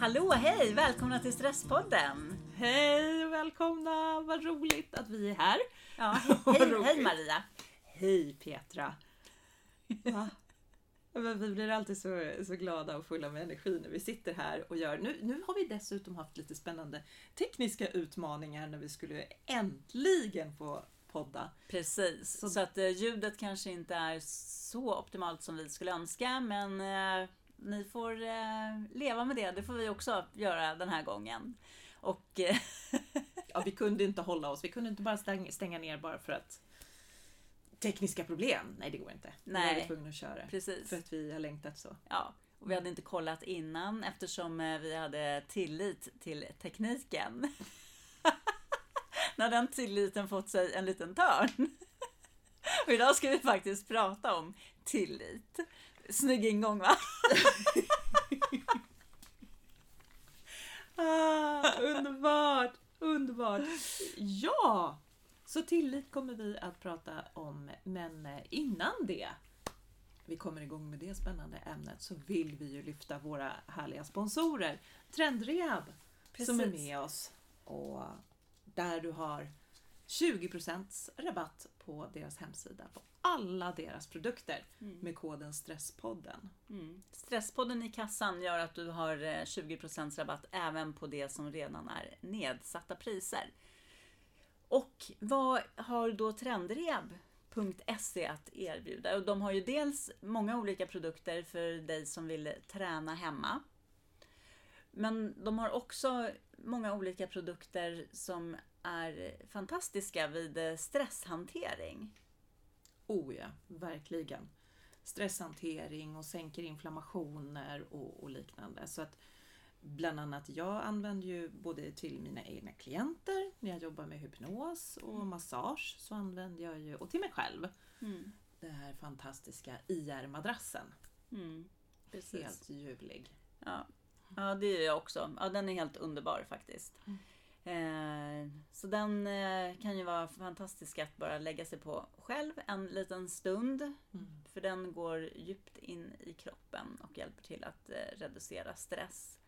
Hallå, hej! Välkomna till Stresspodden! Hej och välkomna! Vad roligt att vi är här. Ja, hej, hej Maria! Hej Petra! Va? Men vi blir alltid så, så glada och fulla med energi när vi sitter här och gör... Nu, nu har vi dessutom haft lite spännande tekniska utmaningar när vi skulle äntligen få podda. Precis, så, att eh, ljudet kanske inte är så optimalt som vi skulle önska, men eh, ni får eh, leva med det. Det får vi också göra den här gången. Och eh, Ja, vi kunde inte hålla oss. Vi kunde inte bara stänga, stänga ner bara för att tekniska problem. Nej, det går inte. Var Nej. vi tvungna att köra. precis. För att vi har längtat så. Ja, och vi hade inte kollat innan eftersom eh, vi hade tillit till tekniken. När den tilliten fått sig en liten törn. Och idag ska vi faktiskt prata om tillit. Snygg ingång va? Ah, underbart! Underbart! Ja! Så tillit kommer vi att prata om, men innan det vi kommer igång med det spännande ämnet så vill vi ju lyfta våra härliga sponsorer Trendrehab som är Precis. med oss och där du har 20% rabatt på deras hemsida på alla deras produkter med koden Stresspodden. Mm. Stresspodden i kassan gör att du har eh, 20% rabatt även på det som redan är nedsatta priser. Och vad har då Trendrehab.se att erbjuda? Och de har ju dels många olika produkter för dig som vill träna hemma. Men de har också många olika produkter som är fantastiska vid eh, stresshantering. Oh ja, verkligen. Stresshantering och sänker inflammationer och, och liknande. Så att bland annat jag använder ju både till mina egna klienter när jag jobbar med hypnos och massage så använder jag ju, och till mig själv, Mm. den här fantastiska IR-madrassen. Mm. Helt ljuvlig. Ja. Ja, det är jag också. Ja, den är helt underbar faktiskt. Eh, så den eh, kan ju vara fantastisk att bara lägga sig på själv en liten stund. Mm. För den går djupt in i kroppen och hjälper till att eh, reducera stress.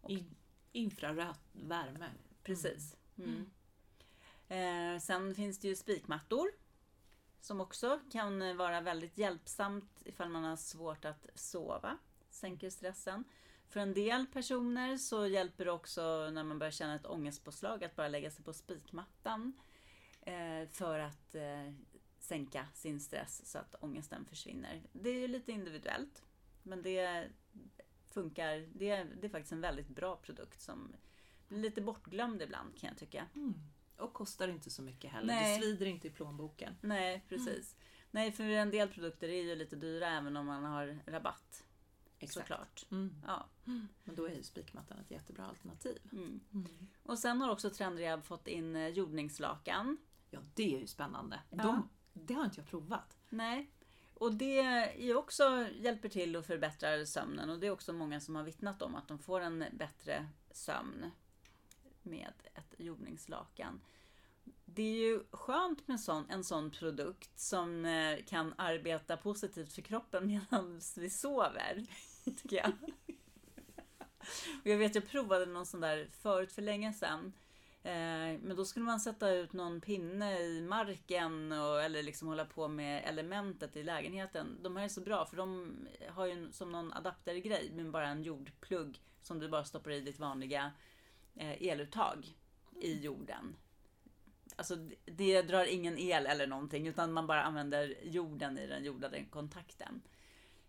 Och, In, infraröd värme. Precis. Mm. Eh, sen finns det ju spikmattor. Som också kan vara väldigt hjälpsamt ifall man har svårt att sova. Sänker stressen. För en del personer så hjälper det också när man börjar känna ett ångestpåslag att bara lägga sig på spikmattan. Eh, för att eh, sänka sin stress så att ångesten försvinner. Det är ju lite individuellt. Men det funkar. Det är, det är faktiskt en väldigt bra produkt som blir lite bortglömd ibland kan jag tycka. Mm. Och kostar inte så mycket heller. Nej. Det svider inte i plånboken. Nej, precis. Nej, för en del produkter är ju lite dyra även om man har rabatt. Såklart. Mm. Ja. Men då är ju spikmattan ett jättebra alternativ. Mm. Mm. Och sen har också Trendrehab fått in eh, jordningslakan. Ja, det är ju spännande. Ja. De, det har inte jag provat. Nej. Och det är också hjälper till att förbättra sömnen och det är också många som har vittnat om att de får en bättre sömn med ett jordningslakan. Det är ju skönt med sån, en sån produkt som eh, kan arbeta positivt för kroppen medan vi sover. Tycker jag. Och jag vet, jag provade någon sån där förut för länge sedan. Eh, Men då skulle man sätta ut någon pinne i marken och, eller liksom hålla på med elementet i lägenheten. De här är så bra för de har ju som någon adaptergrej med bara en jordplugg som du bara stoppar i ditt vanliga eh, eluttag i jorden. Alltså det- drar ingen el eller någonting utan man bara använder jorden i den jordade kontakten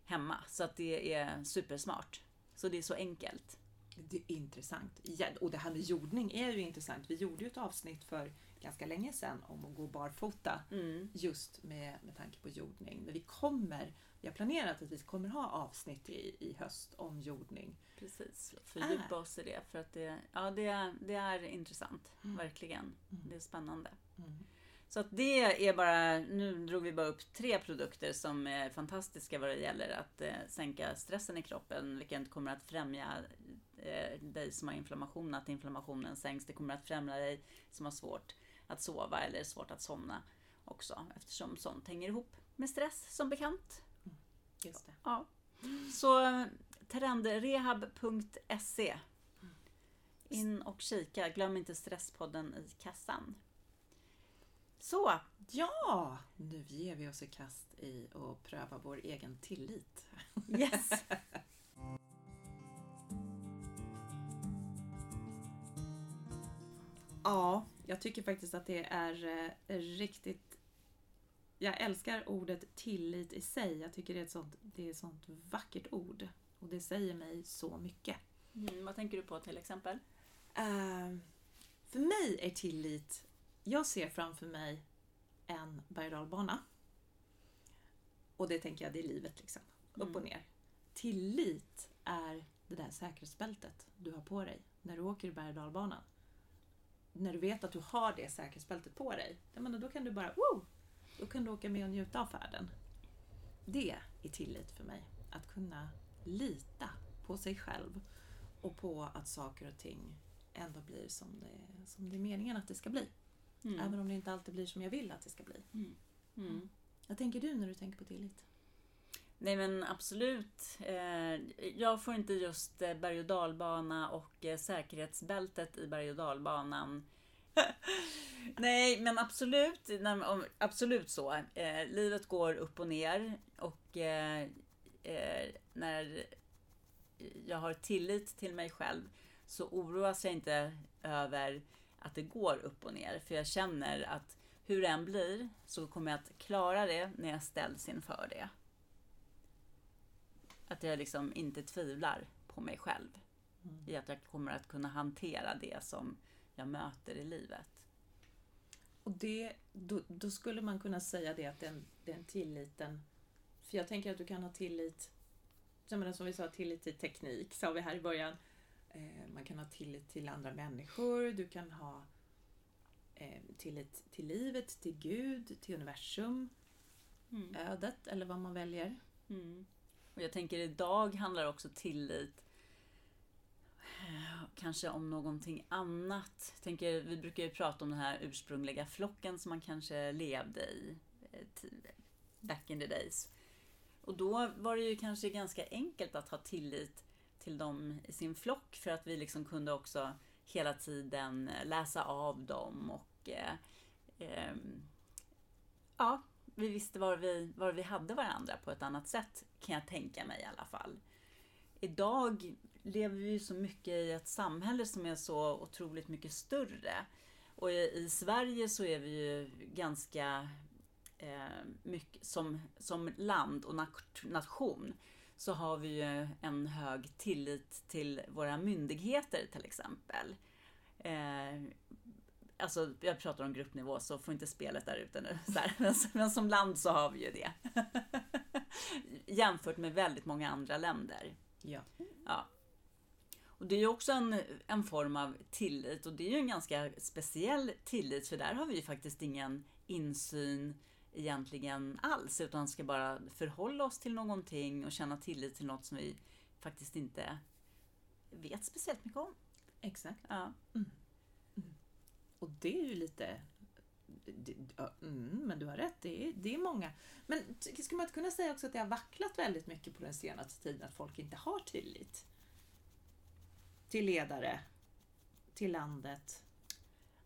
hemma. Så att det är supersmart. Så det är så enkelt. Det är intressant. Ja, och det här med jordning är ju intressant. Vi gjorde ju ett avsnitt för ganska länge sedan om att gå barfota. Mm. Just med, med tanke på jordning. Men vi kommer, vi har planerat att vi kommer ha avsnitt i, i höst om jordning. Precis, fördjupa oss i det. För att det, ja, det, är- det är intressant, verkligen. Det är spännande. Mm. Så att det är bara, nu drog vi bara upp tre produkter som är fantastiska vad det gäller att eh, sänka stressen i kroppen, vilket kommer att främja eh, dig som har inflammation, att inflammationen sänks. Det kommer att främja dig som har svårt att sova eller svårt att somna också, eftersom sånt hänger ihop med stress som bekant. Just det. Ja. Så trendrehab.se In och kika. Glöm inte Stresspodden i kassan. Så, Ja, nu ger vi oss i kast i att pröva vår egen tillit. yes! Ja, jag tycker faktiskt att det är eh, riktigt... Jag älskar ordet tillit i sig. Jag tycker det är ett sånt, det är ett sånt vackert ord. Och det säger mig så mycket. Mm, vad tänker du på till exempel? Eh, för mig är tillit... Jag ser framför mig en berg och. Och det tänker jag, det är livet liksom. Upp och ner. Tillit är det där säkerhetsbältet du har på dig när du åker i berg och. När du vet att du har det säkerhetsbältet på dig, jag menar, då kan du bara wow, Då kan du åka med och njuta av färden. Det är tillit för mig. Att kunna lita på sig själv och på att saker och ting ändå blir som det, som det är meningen att det ska bli. Mm. Även om det inte alltid blir som jag vill att det ska bli. Mm. Vad tänker du när du tänker på tillit? Nej men absolut. Eh, jag får inte just eh, berg och dalbana och eh, säkerhetsbältet i berg och dalbanan. Nej men absolut, absolut så. Livet går upp och ner och när jag har tillit till mig själv så oroas jag inte över att det går upp och ner. För jag känner att hur det än blir så kommer jag att klara det när jag ställs inför det. Att jag liksom inte tvivlar på mig själv. I att jag kommer att kunna hantera det som jag möter i livet. Och det, då, då skulle man kunna säga det att den, den tilliten... För jag tänker att du kan ha tillit, som vi sa, tillit till teknik, sa vi här i början. Eh, man kan ha tillit till andra människor, du kan ha eh, tillit till livet, till Gud, till universum, Mm. ödet eller vad man väljer. Mm. Och jag tänker idag handlar också tillit eh, kanske om någonting annat. Jag tänker, vi brukar ju prata om den här ursprungliga flocken som man kanske levde i eh, back in the days. Och då var det ju kanske ganska enkelt att ha tillit till dem i sin flock för att vi liksom kunde också hela tiden eh, läsa av dem och eh, eh, ja, vi visste var vi, var vi hade varandra på ett annat sätt, kan jag tänka mig i alla fall. Idag lever vi ju så mycket i ett samhälle som är så otroligt mycket större. Och i, i Sverige så är vi ju ganska eh, mycket, som, som land och nation, så har vi ju en hög tillit till våra myndigheter till exempel. Eh, alltså jag pratar om gruppnivå så får inte spelet där ute nu. Men, men som land så har vi ju det. Jämfört med väldigt många andra länder. Ja. Ja. Och det är ju också en, en form av tillit och det är ju en ganska speciell tillit för där har vi ju faktiskt ingen insyn egentligen alls utan ska bara förhålla oss till någonting och känna tillit till något som vi faktiskt inte vet speciellt mycket om. Exakt. Ja. Och det är ju lite... det- ja, Mm, men du har rätt, det är, det är många. Men ska man inte kunna säga också att det har vacklat väldigt mycket på den senaste tiden, att folk inte har tillit? Till ledare, till landet,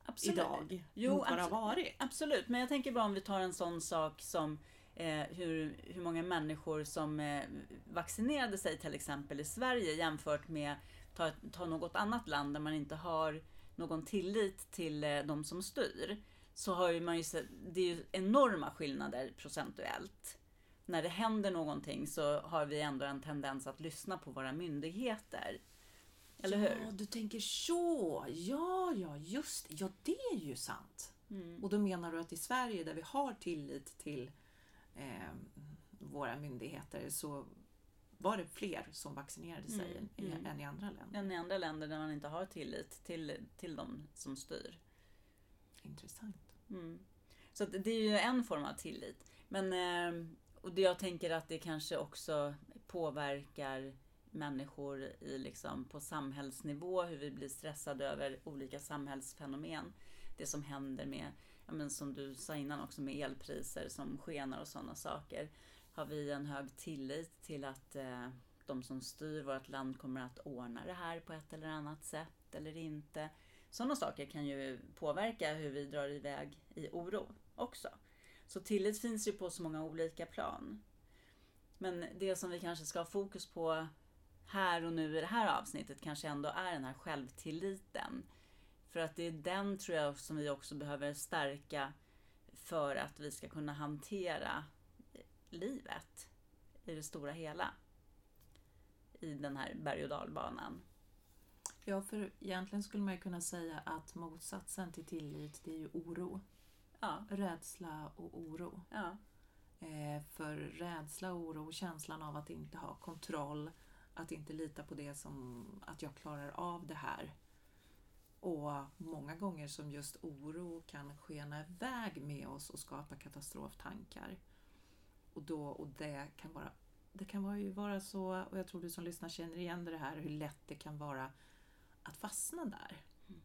Absolut. idag, Jo, mot vad det har varit. Absolut, men jag tänker bara om vi tar en sån sak som eh, hur, hur många människor som eh, vaccinerade sig till exempel i Sverige jämfört med ta, ta något annat land där man inte har någon tillit till eh, de som styr. Så har ju man ju sett, det är ju enorma skillnader procentuellt. När det händer någonting så har vi ändå en tendens att lyssna på våra myndigheter. Eller hur? Ja, du tänker så! Ja, ja, just. Ja, det är ju sant. Mm. Och då menar du att i Sverige där vi har tillit till eh, våra myndigheter så var det fler som vaccinerade sig Mm, i, mm. än i andra länder. än i andra länder där man inte har tillit till, till de som styr. Intressant. Mm. Så det är ju en form av tillit. Men, eh, och det jag tänker att det kanske också påverkar människor i liksom på samhällsnivå, hur vi blir stressade över olika samhällsfenomen. Det som händer med, ja men som du sa innan också, med elpriser som skenar och sådana saker. Har vi en hög tillit till att eh, de som styr vårt land kommer att ordna det här på ett eller annat sätt eller inte. Sådana saker kan ju påverka hur vi drar iväg i oro också. Så tillit finns ju på så många olika plan. Men det som vi kanske ska ha fokus på här och nu i det här avsnittet kanske ändå är den här självtilliten. För att det är den tror jag som vi också behöver stärka för att vi ska kunna hantera livet i det stora hela. I den här berg och dalbanan. Ja, för egentligen skulle man kunna säga att motsatsen till tillit, det är ju oro. Ja. Rädsla och oro. Ja. Eh, för rädsla och oro, känslan av att inte ha kontroll, att inte lita på det som att jag klarar av det här. Och många gånger som just oro kan skena iväg med oss och skapa katastroftankar. Och, då, och det kan vara det kan vara ju vara så, och jag tror du som lyssnar känner igen det här, hur lätt det kan vara att fastna där. Mm.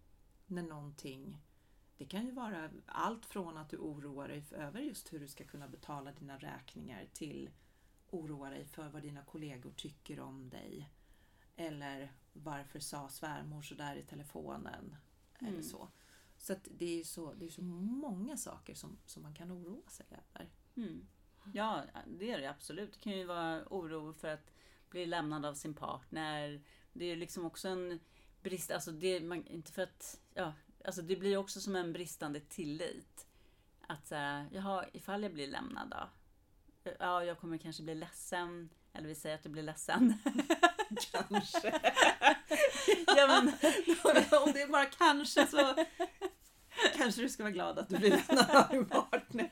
När någonting, det kan ju vara allt från att du oroar dig över just hur du ska kunna betala dina räkningar till oroa dig för vad dina kollegor tycker om dig. Eller varför sa svärmor så där i telefonen? Mm. Eller så. Så det är så, det är så många saker som, som man kan oroa sig över. Mm. Ja, det är det absolut. Det kan ju vara oro för att bli lämnad av sin partner. Det är liksom också en brist, alltså det, man, inte för att, ja, alltså det blir också som en bristande tillit. Att såhär, jaha, ifall jag blir lämnad då? Ja, jag kommer kanske bli ledsen. Eller vi säger att du blir ledsen. Kanske. ja, men, Om det är bara kanske så kanske du ska vara glad att du blir lämnad av din partner.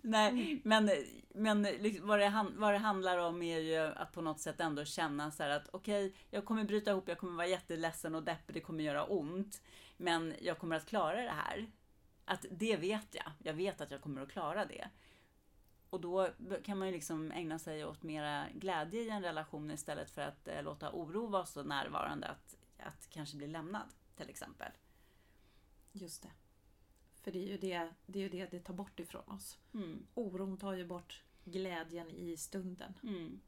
Nej, men, men liksom vad, det, han- vad det handlar om är ju att på något sätt ändå känna så här att okej, jag kommer bryta ihop, jag kommer vara jätteledsen och deppig, det kommer göra ont. Men jag kommer att klara det här. Att det vet jag. Jag vet att jag kommer att klara det. Och då kan man ju liksom ägna sig åt mera glädje i en relation istället för att eh, låta oro vara så närvarande att, att kanske bli lämnad till exempel. Just det. För det är ju det det, är ju det, det tar bort ifrån oss. Mm, Oron tar ju bort glädjen i stunden. mm,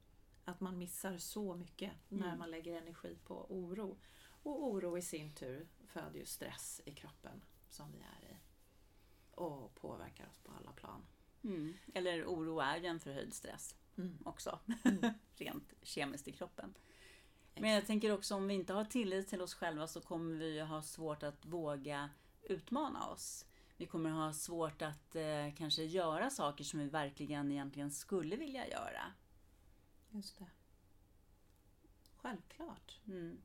Att man missar så mycket när Mm. man lägger energi på oro. Och oro i sin tur föder ju stress i kroppen som vi är i. Och påverkar oss på alla plan. mm. Eller oro är ju en förhöjd stress. Mm. också. Mm. Rent kemiskt i kroppen. Men jag tänker också om vi inte har tillit till oss själva så kommer vi ha svårt att våga utmana oss. Vi kommer ha svårt att eh, kanske göra saker som vi verkligen egentligen skulle vilja göra. Just det. Självklart. Mm.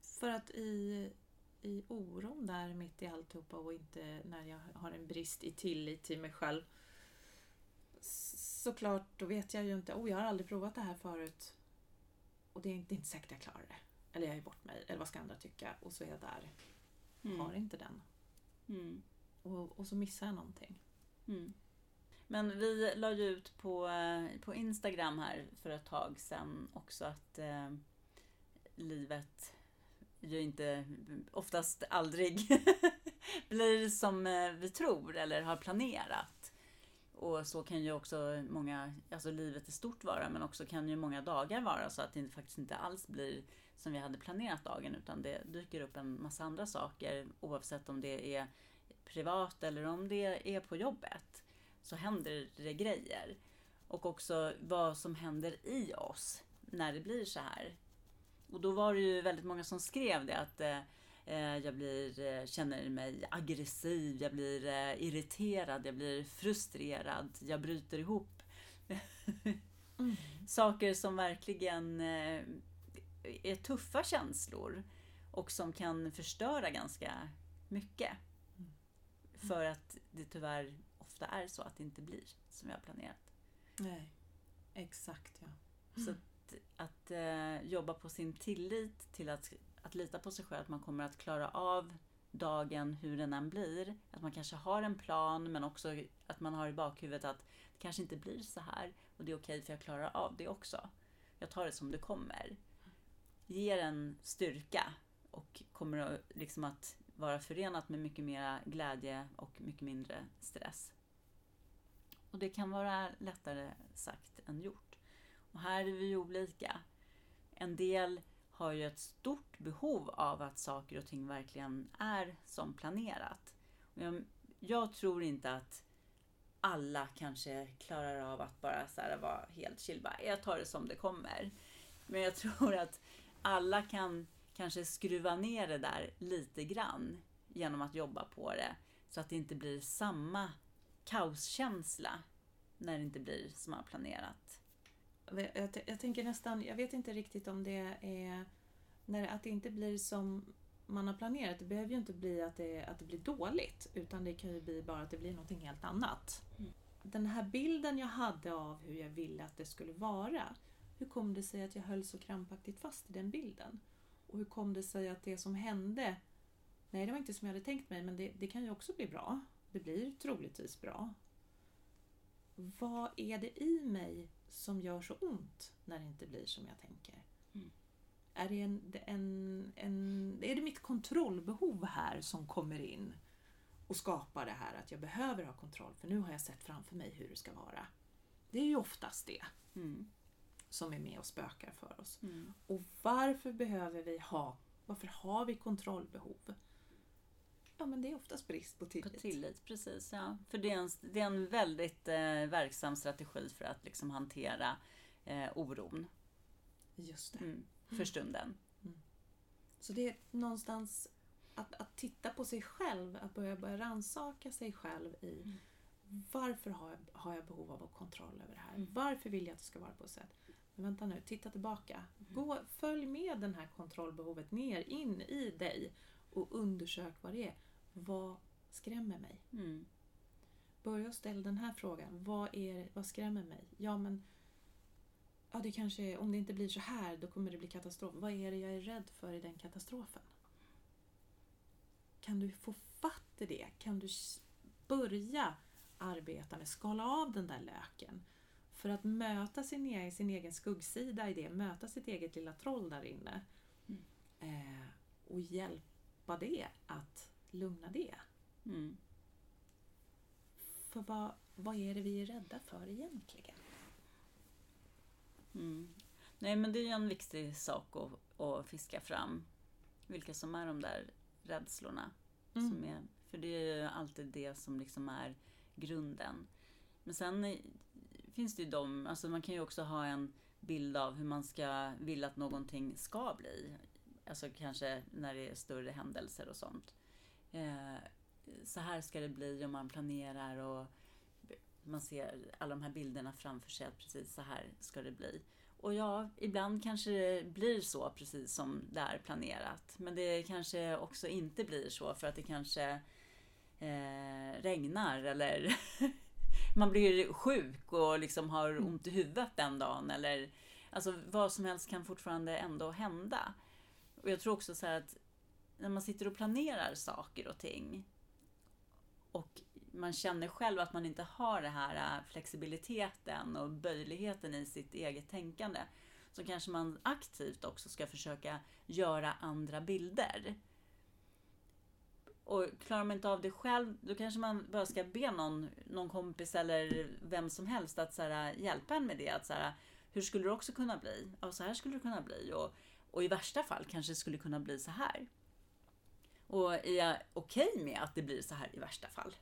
För att i, i oron där mitt i alltihopa och inte när jag har en brist i tillit till mig själv. Såklart, då vet jag ju inte. Oh, jag har aldrig provat det här förut. Och det är inte, inte säkert jag klarar det. Eller jag är bort mig. Eller vad ska andra tycka? Och så är jag där. Har Mm. inte den. Mm. Och, och så missar jag någonting. Mm. Men vi la ju ut på, eh, på Instagram här för ett tag sedan också att eh, livet ju inte, oftast aldrig, blir som eh, vi tror eller har planerat. Och så kan ju också många, alltså livet i stort vara, men också kan ju många dagar vara så att det faktiskt inte alls blir som vi hade planerat dagen, utan det dyker upp en massa andra saker oavsett om det är privat eller om det är på jobbet så händer det grejer. Och också vad som händer i oss när det blir så här. Och då var det ju väldigt många som skrev det att eh, jag blir, eh, känner mig aggressiv, jag blir eh, irriterad, jag blir frustrerad, jag bryter ihop. Mm. Saker som verkligen eh, är tuffa känslor och som kan förstöra ganska mycket. Mm. För att det tyvärr ofta är så att det inte blir som vi har planerat. Nej, exakt ja. Så att, att eh, jobba på sin tillit till att, att lita på sig själv, att man kommer att klara av dagen hur den än blir. Att man kanske har en plan men också att man har i bakhuvudet att det kanske inte blir så här och det är okej för jag klarar av det också. Jag tar det som det kommer. Ger en styrka och kommer att, liksom att vara förenat med mycket mer glädje och mycket mindre stress. Och det kan vara lättare sagt än gjort. Och här är vi ju olika. En del har ju ett stort behov av att saker och ting verkligen är som planerat. Jag, jag tror inte att alla kanske klarar av att bara så här vara helt chill. Bara, jag tar det som det kommer. Men jag tror att alla kan kanske skruva ner det där lite grann genom att jobba på det. Så att det inte blir samma kaoskänsla när det inte blir som man planerat. Jag, jag tänker nästan, jag vet inte riktigt om det är när, att det inte blir som man har planerat. Det behöver ju inte bli att det, att det blir dåligt utan det kan ju bli bara att det blir någonting helt annat. Mm. Den här bilden jag hade av hur jag ville att det skulle vara. Hur kom det sig att jag höll så krampaktigt fast i den bilden? Och hur kom det sig att det som hände, nej det var inte som jag hade tänkt mig men det, det kan ju också bli bra. Det blir troligtvis bra. Vad är det i mig som gör så ont när det inte blir som jag tänker? Mm. Är det, en, en, en, är det mitt kontrollbehov här som kommer in och skapar det här att jag behöver ha kontroll för nu har jag sett framför mig hur det ska vara. Det är ju oftast det mm. Som är med och spökar för oss. Mm. Och varför behöver vi ha, varför har vi kontrollbehov? Ja men det är oftast brist på tillit. På tillit, precis. Ja. För det är en, det är en väldigt eh, verksam strategi för att liksom hantera eh, oron. Just det. Mm för stunden. Mm. Så det är någonstans att, att titta på sig själv, att börja, börja rannsaka sig själv i mm. varför har jag, har jag behov av att kontroll över det här? Mm. Varför vill jag att det ska vara på ett sätt? Vänta nu, titta tillbaka. Mm. Gå, följ med det här kontrollbehovet ner in i dig och undersök vad det är. Vad skrämmer mig? Mm. Börja ställa den här frågan. Vad, är, vad skrämmer mig? Ja, men ja, det kanske, om det inte blir så här, då kommer det bli katastrof. Vad är det jag är rädd för i den katastrofen? Kan du få fatt i det? Kan du börja arbeta med skala av den där löken? För att möta sin egen, sin egen skuggsida i det, möta sitt eget lilla troll där inne. Mm. Eh, och hjälpa det att lugna det. Mm. För vad, vad är det vi är rädda för egentligen? Mm. Nej men det är ju en viktig sak att, att fiska fram. Vilka som är de där rädslorna. Mm. Som är, för det är ju alltid det som liksom är grunden. Men sen finns det ju de, alltså man kan ju också ha en bild av hur man ska vilja att någonting ska bli. Alltså kanske när det är större händelser och sånt. Eh, så här ska det bli om man planerar och man ser alla de här bilderna framför sig, att precis så här ska det bli. Och ja, ibland kanske det blir så precis som det är planerat. Men det kanske också inte blir så för att det kanske eh, regnar eller man blir sjuk och liksom har ont i huvudet den dagen. Eller, alltså vad som helst kan fortfarande ändå hända. Och jag tror också så att när man sitter och planerar saker och ting och man känner själv att man inte har den här äh, flexibiliteten och böjligheten i sitt eget tänkande så kanske man aktivt också ska försöka göra andra bilder. Och klarar man inte av det själv, då kanske man bara ska be någon, någon kompis eller vem som helst att så här, hjälpa en med det. Att så här, hur skulle det också kunna bli? Ja, så här skulle det kunna bli. Och, och i värsta fall kanske det skulle kunna bli så här. Och är jag okej okay med att det blir så här i värsta fall?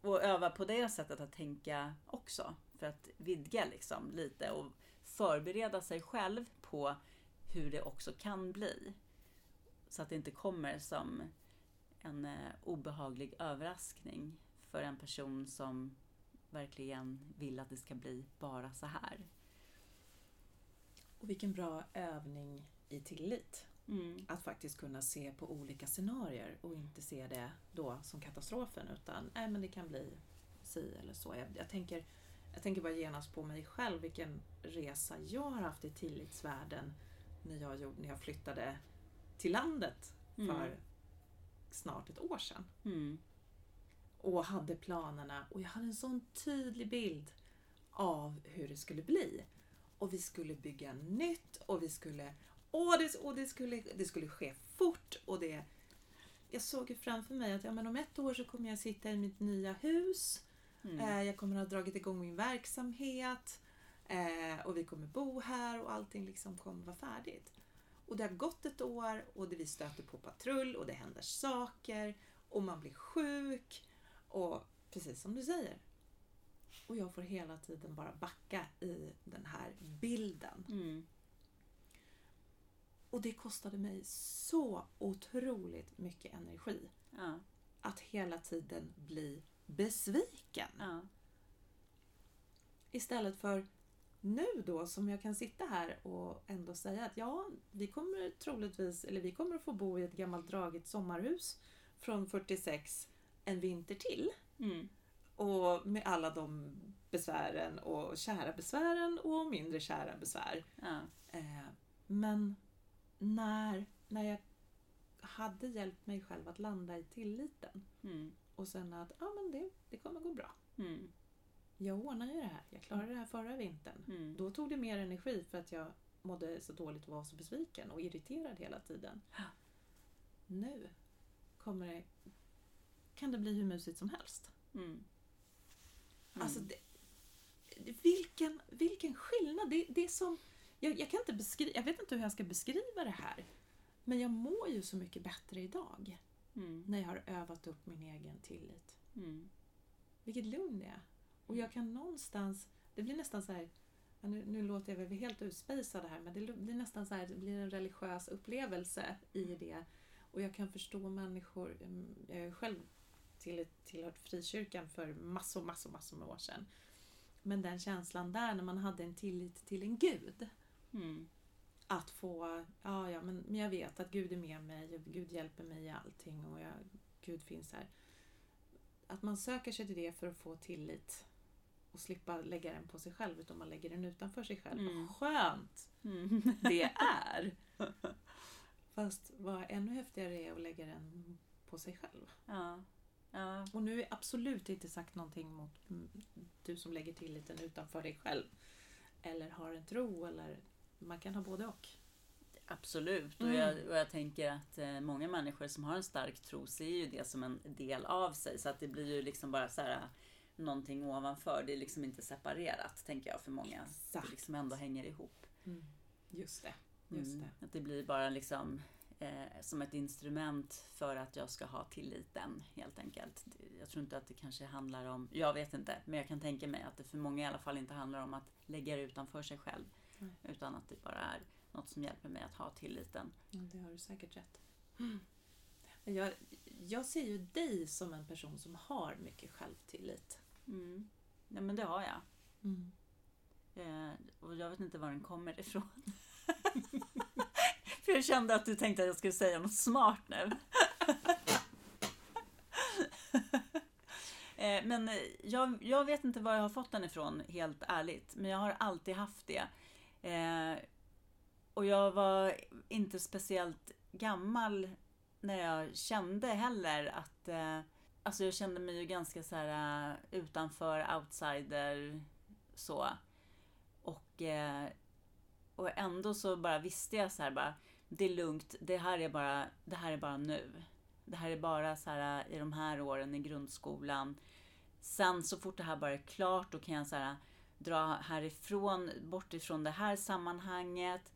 Och öva på det sättet att tänka också. För att vidga liksom lite och förbereda sig själv på hur det också kan bli. Så att det inte kommer som en eh, obehaglig överraskning för en person som verkligen vill att det ska bli bara så här. Och vilken bra övning i tillit. Mm. Att faktiskt kunna se på olika scenarier och inte se det då som katastrofen utan nej, men det kan bli si eller så. Jag, jag, tänker, jag tänker bara genast på mig själv vilken resa jag har haft i tillitsvärlden när jag, gjorde, när jag flyttade till landet för mm. snart ett år sedan. Mm. Och hade planerna och jag hade en sån tydlig bild av hur det skulle bli. Och vi skulle bygga nytt och vi skulle Åh, det, och det, skulle, det skulle ske fort och det... Jag såg ju framför mig att ja, men om ett år så kommer jag sitta i mitt nya hus. Mm. Eh, jag kommer ha dragit igång min verksamhet. Eh, och vi kommer bo här och allting liksom kommer vara färdigt. Och det har gått ett år och det, vi stöter på patrull och det händer saker och man blir sjuk. Och precis som du säger. Och jag får hela tiden bara backa i den här bilden. Mm. Och det kostade mig så otroligt mycket energi. Ja. Att hela tiden bli besviken. Ja. Istället för nu då som jag kan sitta här och ändå säga att ja, vi kommer troligtvis, eller vi kommer att få bo i ett gammalt dragigt sommarhus från 46 en vinter till. Mm. Och med alla de besvären och kära besvären och mindre kära besvär. Ja. Eh, men när, när jag hade hjälpt mig själv att landa i tilliten Mm. och sen att ja, men det, det kommer gå bra. Mm. Jag ordnar ju det här. Jag klarade det här förra vintern. Mm. Då tog det mer energi för att jag mådde så dåligt och var så besviken och irriterad hela tiden. Nu kommer det, kan det bli hur mysigt som helst. Mm. Mm. Alltså, det- vilken, vilken skillnad! Det, det är som, jag, jag, kan inte beskriva, jag vet inte hur jag ska beskriva det här. Men jag mår ju så mycket bättre idag Mm. när jag har övat upp min egen tillit. Mm. Vilket lugn det är. Och jag kan någonstans, det blir nästan så här, nu, nu låter jag väl helt utspejsad här, men det blir nästan så här, det blir en religiös upplevelse i det. Och jag kan förstå människor, mm, jag har själv till, tillhört frikyrkan för massor, massor, massor med år sedan. Men den känslan där när man hade en tillit till en gud. Mm. Att få, ja, ja men, men jag vet att Gud är med mig och Gud hjälper mig i allting och jag, Gud finns här. Att man söker sig till det för att få tillit och slippa lägga den på sig själv utan man lägger den utanför sig själv. Mm. Vad skönt Mm. det är! Fast vad ännu häftigare är att lägga den på sig själv. Ja. Ja. Och nu är absolut inte sagt någonting mot mm, du som lägger tilliten utanför dig själv. Eller har en tro eller man kan ha både och. Absolut. Mm. Och, jag, och jag tänker att eh, många människor som har en stark tro ser ju det som en del av sig. Så att det blir ju liksom bara så här någonting ovanför. Det är liksom inte separerat, tänker jag, för många. Exakt. Det liksom ändå hänger ihop. Mm. Just det. Just Mm. det. Att det blir bara liksom eh, som ett instrument för att jag ska ha tilliten, helt enkelt. Jag tror inte att det kanske handlar om, jag vet inte, men jag kan tänka mig att det för många i alla fall inte handlar om att lägga det utanför sig själv. Nej. Utan att det bara är något som hjälper mig att ha tilliten. Ja, det har du säkert rätt. Jag, jag ser ju dig som en person som har mycket självtillit. Mm. Ja, men det har jag. Mm. Eh, och jag vet inte var den kommer ifrån. För jag kände att du tänkte att jag skulle säga något smart nu. eh, men eh, jag, jag vet inte var jag har fått den ifrån, helt ärligt. Men jag har alltid haft det. Eh, och jag var inte speciellt gammal när jag kände heller att... Eh, alltså jag kände mig ju ganska så här eh, utanför, outsider, så. Och, eh, och ändå så bara visste jag så här bara, det är lugnt, det här är bara, det här är bara nu. Det här är bara så här eh, i de här åren i grundskolan. Sen så fort det här bara är klart, då kan jag så här dra härifrån, bort ifrån det här sammanhanget,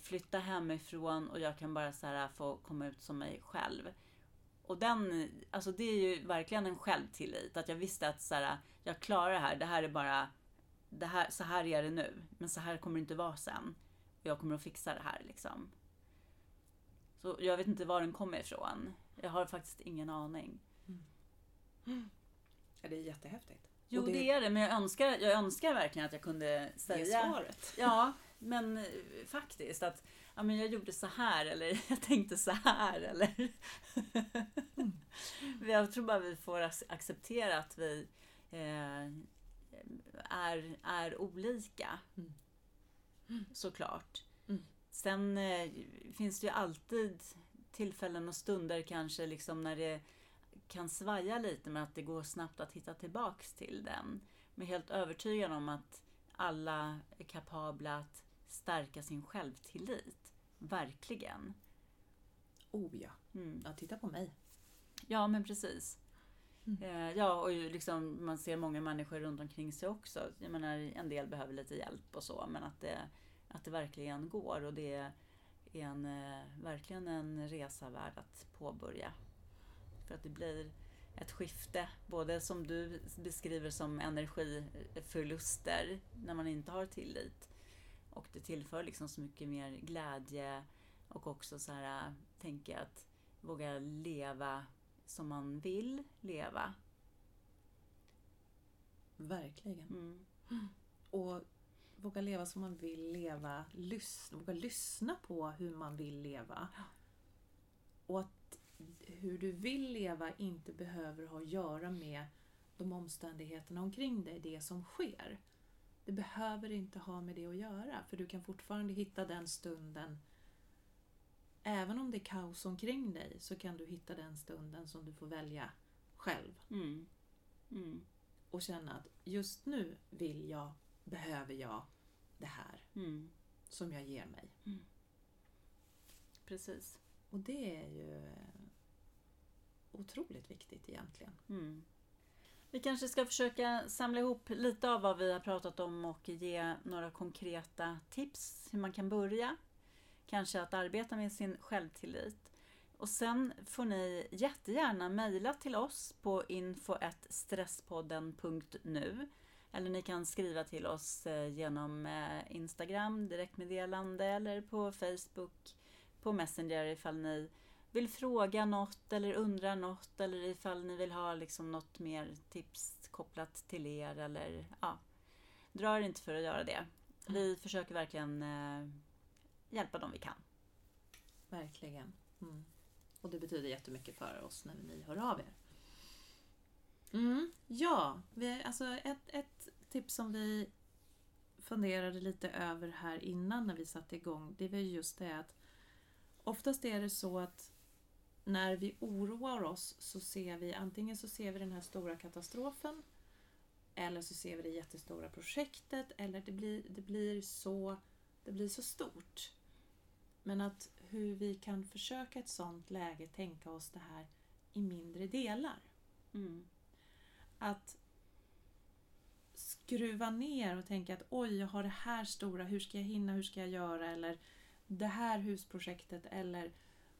flytta hemifrån och jag kan bara så här få komma ut som mig själv. Och den, alltså det är ju verkligen en självtillit. Att jag visste att så här, jag klarar det här. Det här är bara, det här, så här är det nu. Men så här kommer det inte vara sen. Och jag kommer att fixa det här liksom. Så jag vet inte var den kommer ifrån. Jag har faktiskt ingen aning. Ja, det är jättehäftigt. Jo, det, det- är det. Men jag önskar, jag önskar verkligen att jag kunde Det är säga... svaret. Ja, men eh, faktiskt att ja, men jag gjorde så här eller jag tänkte så här eller... jag tror bara vi får ac- acceptera att vi eh, är, är olika. Mm. Såklart. Mm. Sen eh, finns det ju alltid tillfällen och stunder kanske liksom när det kan svaja lite men att det går snabbt att hitta tillbaks till den. Men helt övertygad om att alla är kapabla att stärka sin självtillit. Verkligen. Oh ja. Mm. ja, titta på mig. Ja, men precis. Mm. Eh, ja, och liksom, man ser många människor runt omkring sig också. Jag menar, en del behöver lite hjälp och så, men att det, att det verkligen går och det är en, eh, verkligen en resa värd att påbörja. För att det blir ett skifte, både som du beskriver som energiförluster när man inte har tillit. Och det tillför liksom så mycket mer glädje och också så här, tänka att våga leva som man vill leva. Verkligen. Mm. Och våga leva som man vill leva. Lyssna, våga lyssna på hur man vill leva. Ja. Och att hur du vill leva inte behöver ha att göra med de omständigheterna omkring dig, det som sker. Det behöver inte ha med det att göra, för du kan fortfarande hitta den stunden Även om det är kaos omkring dig så kan du hitta den stunden som du får välja själv Mm. Mm. och känna att just nu vill jag, behöver jag det här Mm. som jag ger mig. Precis. Och det är ju otroligt viktigt egentligen. Mm. Vi kanske ska försöka samla ihop lite av vad vi har pratat om och ge några konkreta tips hur man kan börja. Kanske att arbeta med sin självtillit. Och sen får ni jättegärna mejla till oss på info.stresspodden.nu eller ni kan skriva till oss eh, genom eh, Instagram, direktmeddelande eller på Facebook, på Messenger ifall ni vill fråga något eller undra något eller ifall ni vill ha liksom något mer tips kopplat till er eller ja, dra er inte för att göra det. Vi försöker verkligen eh, hjälpa dem vi kan. Verkligen. Mm. Och det betyder jättemycket för oss när ni hör av er. Mm. Ja, vi, alltså ett, ett tips som vi funderade lite över här innan när vi satte igång, det var just det att oftast är det så att när vi oroar oss så ser vi antingen så ser vi den här stora katastrofen eller så ser vi det jättestora projektet eller det blir, det blir, så, det blir så stort. Men att hur vi kan försöka ett sånt läge tänka oss det här i mindre delar. Mm. Att skruva ner och tänka att oj, jag har det här stora, hur ska jag hinna, hur ska jag göra? Eller det här husprojektet eller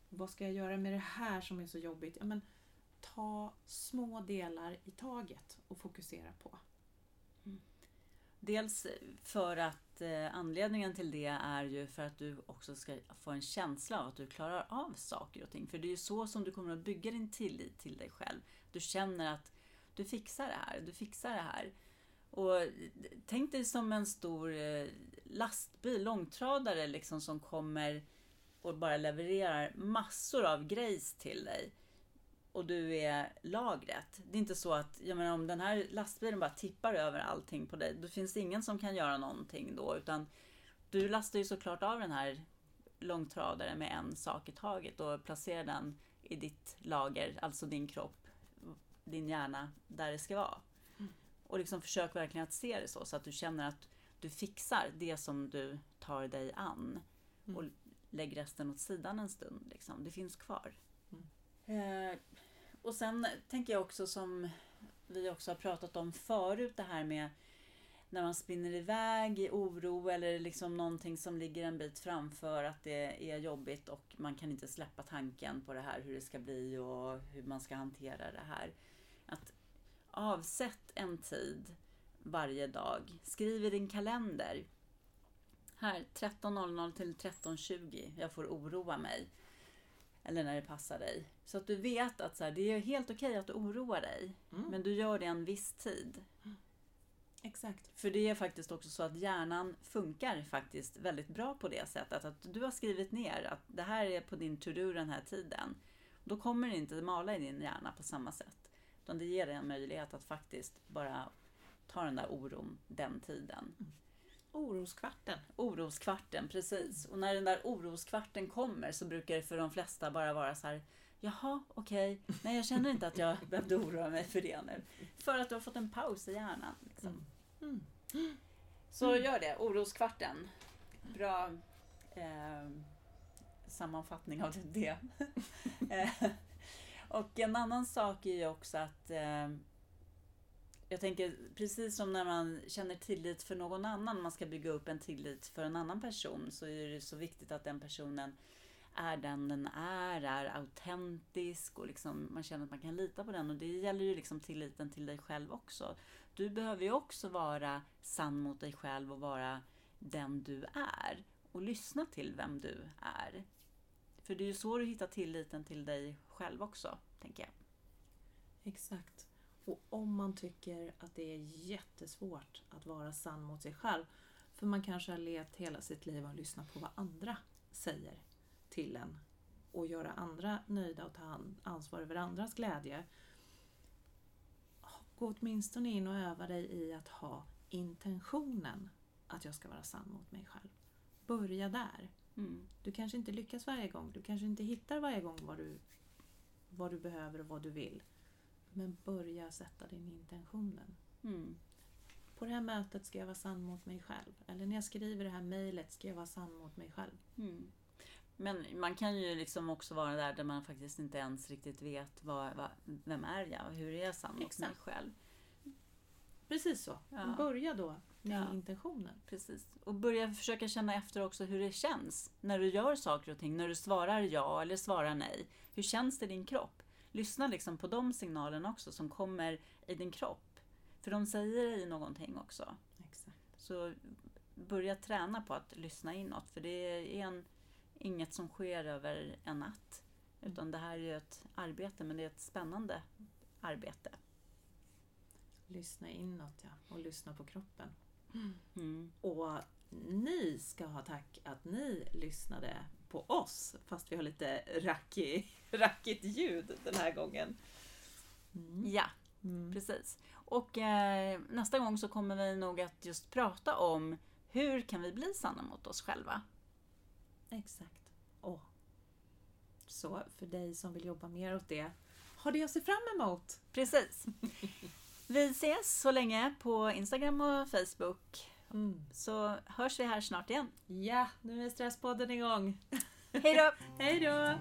vad ska jag göra med det här som är så jobbigt? Ja, men, ta små delar i taget och fokusera på. Mm. Dels för att eh, anledningen till det är ju för att du också ska få en känsla av att du klarar av saker och ting. För det är ju så som du kommer att bygga din tillit till dig själv. Du känner att du fixar det här, du fixar det här. Och eh, tänk dig som en stor eh, lastbil, långtradare liksom som kommer och bara levererar massor av grejs till dig. Och du är lagret. Det är inte så att, jag menar om den här lastbilen bara tippar över allting på dig, då finns det ingen som kan göra någonting då. Utan du lastar ju såklart av den här långtradaren med en sak i taget och placerar den i ditt lager, alltså din kropp, din hjärna, där det ska vara. Och liksom försök verkligen att se det så, så att du känner att du fixar det som du tar dig an. Och lägg resten åt sidan en stund. Liksom. Det finns kvar. Eh, och sen tänker jag också som vi också har pratat om förut, det här med när man spinner iväg i oro eller liksom någonting som ligger en bit framför att det är jobbigt och man kan inte släppa tanken på det här, hur det ska bli och hur man ska hantera det här. Att avsätt en tid varje dag. Skriv i din kalender. Här 13.00 till 13.20. Jag får oroa mig. Eller när det passar dig. Så att du vet att så här, det är helt okej att du oroar dig. Mm. Men du gör det en viss tid. Exakt. För det är faktiskt också så att hjärnan funkar faktiskt väldigt bra på det sättet. Att du har skrivit ner att det här är på din to-do den här tiden. Då kommer det inte mala i din hjärna på samma sätt. Utan det ger dig en möjlighet att faktiskt bara ta den där oron den tiden. Oroskvarten. Oroskvarten, precis. Och när den där oroskvarten kommer så brukar det för de flesta bara vara så här Jaha, okej. Nej, jag känner inte att jag behövde oroa mig för det nu. För att du har fått en paus i hjärnan. Liksom. Mm. Så gör det, oroskvarten. Bra eh, sammanfattning av det. Eh, Och en annan sak är ju också att eh, jag tänker precis som när man känner tillit för någon annan, man ska bygga upp en tillit för en annan person, så är det så viktigt att den personen är den den är, är autentisk och liksom man känner att man kan lita på den. Och det gäller ju liksom tilliten till dig själv också. Du behöver ju också vara sann mot dig själv och vara den du är. Och lyssna till vem du är. För det är ju så du hittar tilliten till dig själv också, tänker jag. Exakt. Och om man tycker att det är jättesvårt att vara sann mot sig själv, för man kanske har levt hela sitt liv och lyssnat på vad andra säger till en och göra andra nöjda och ta ansvar över andras glädje. Gå åtminstone in och öva dig i att ha intentionen att jag ska vara sann mot mig själv. Börja där. Mm. Du kanske inte lyckas varje gång, du kanske inte hittar varje gång vad du, vad du behöver och vad du vill. Men börja sätta din intentionen. Mm. På det här mötet ska jag vara sann mot mig själv. Eller när jag skriver det här mejlet ska jag vara sann mot mig själv. Mm. Men man kan ju liksom också vara där där man faktiskt inte ens riktigt vet vad, vad, vem är jag? Hur är jag sann mot mig själv? Precis så. Ja. Börja då med Ja. intentionen. Precis. Och börja försöka känna efter också hur det känns när du gör saker och ting. När du svarar ja eller svarar nej. Hur känns det i din kropp? Lyssna liksom på de signalerna också som kommer i din kropp. För de säger dig någonting också. Exakt. Så börja träna på att lyssna inåt. För det är en, inget som sker över en natt. Utan det här är ett arbete, men det är ett spännande arbete. Lyssna inåt ja, och lyssna på kroppen. Mm. Och ni ska ha tack att ni lyssnade på oss, fast vi har lite rackig, rackigt ljud den här gången. Mm. Ja, Mm. Precis. Och eh, nästa gång så kommer vi nog att just prata om hur kan vi bli sanna mot oss själva? Exakt. Åh. Så för dig som vill jobba mer åt det, har det att se fram emot. Precis. Vi ses så länge på Instagram och Facebook. Mm. Så hörs vi här snart igen. Ja, nu är Stresspodden igång. Hej då! Hej då!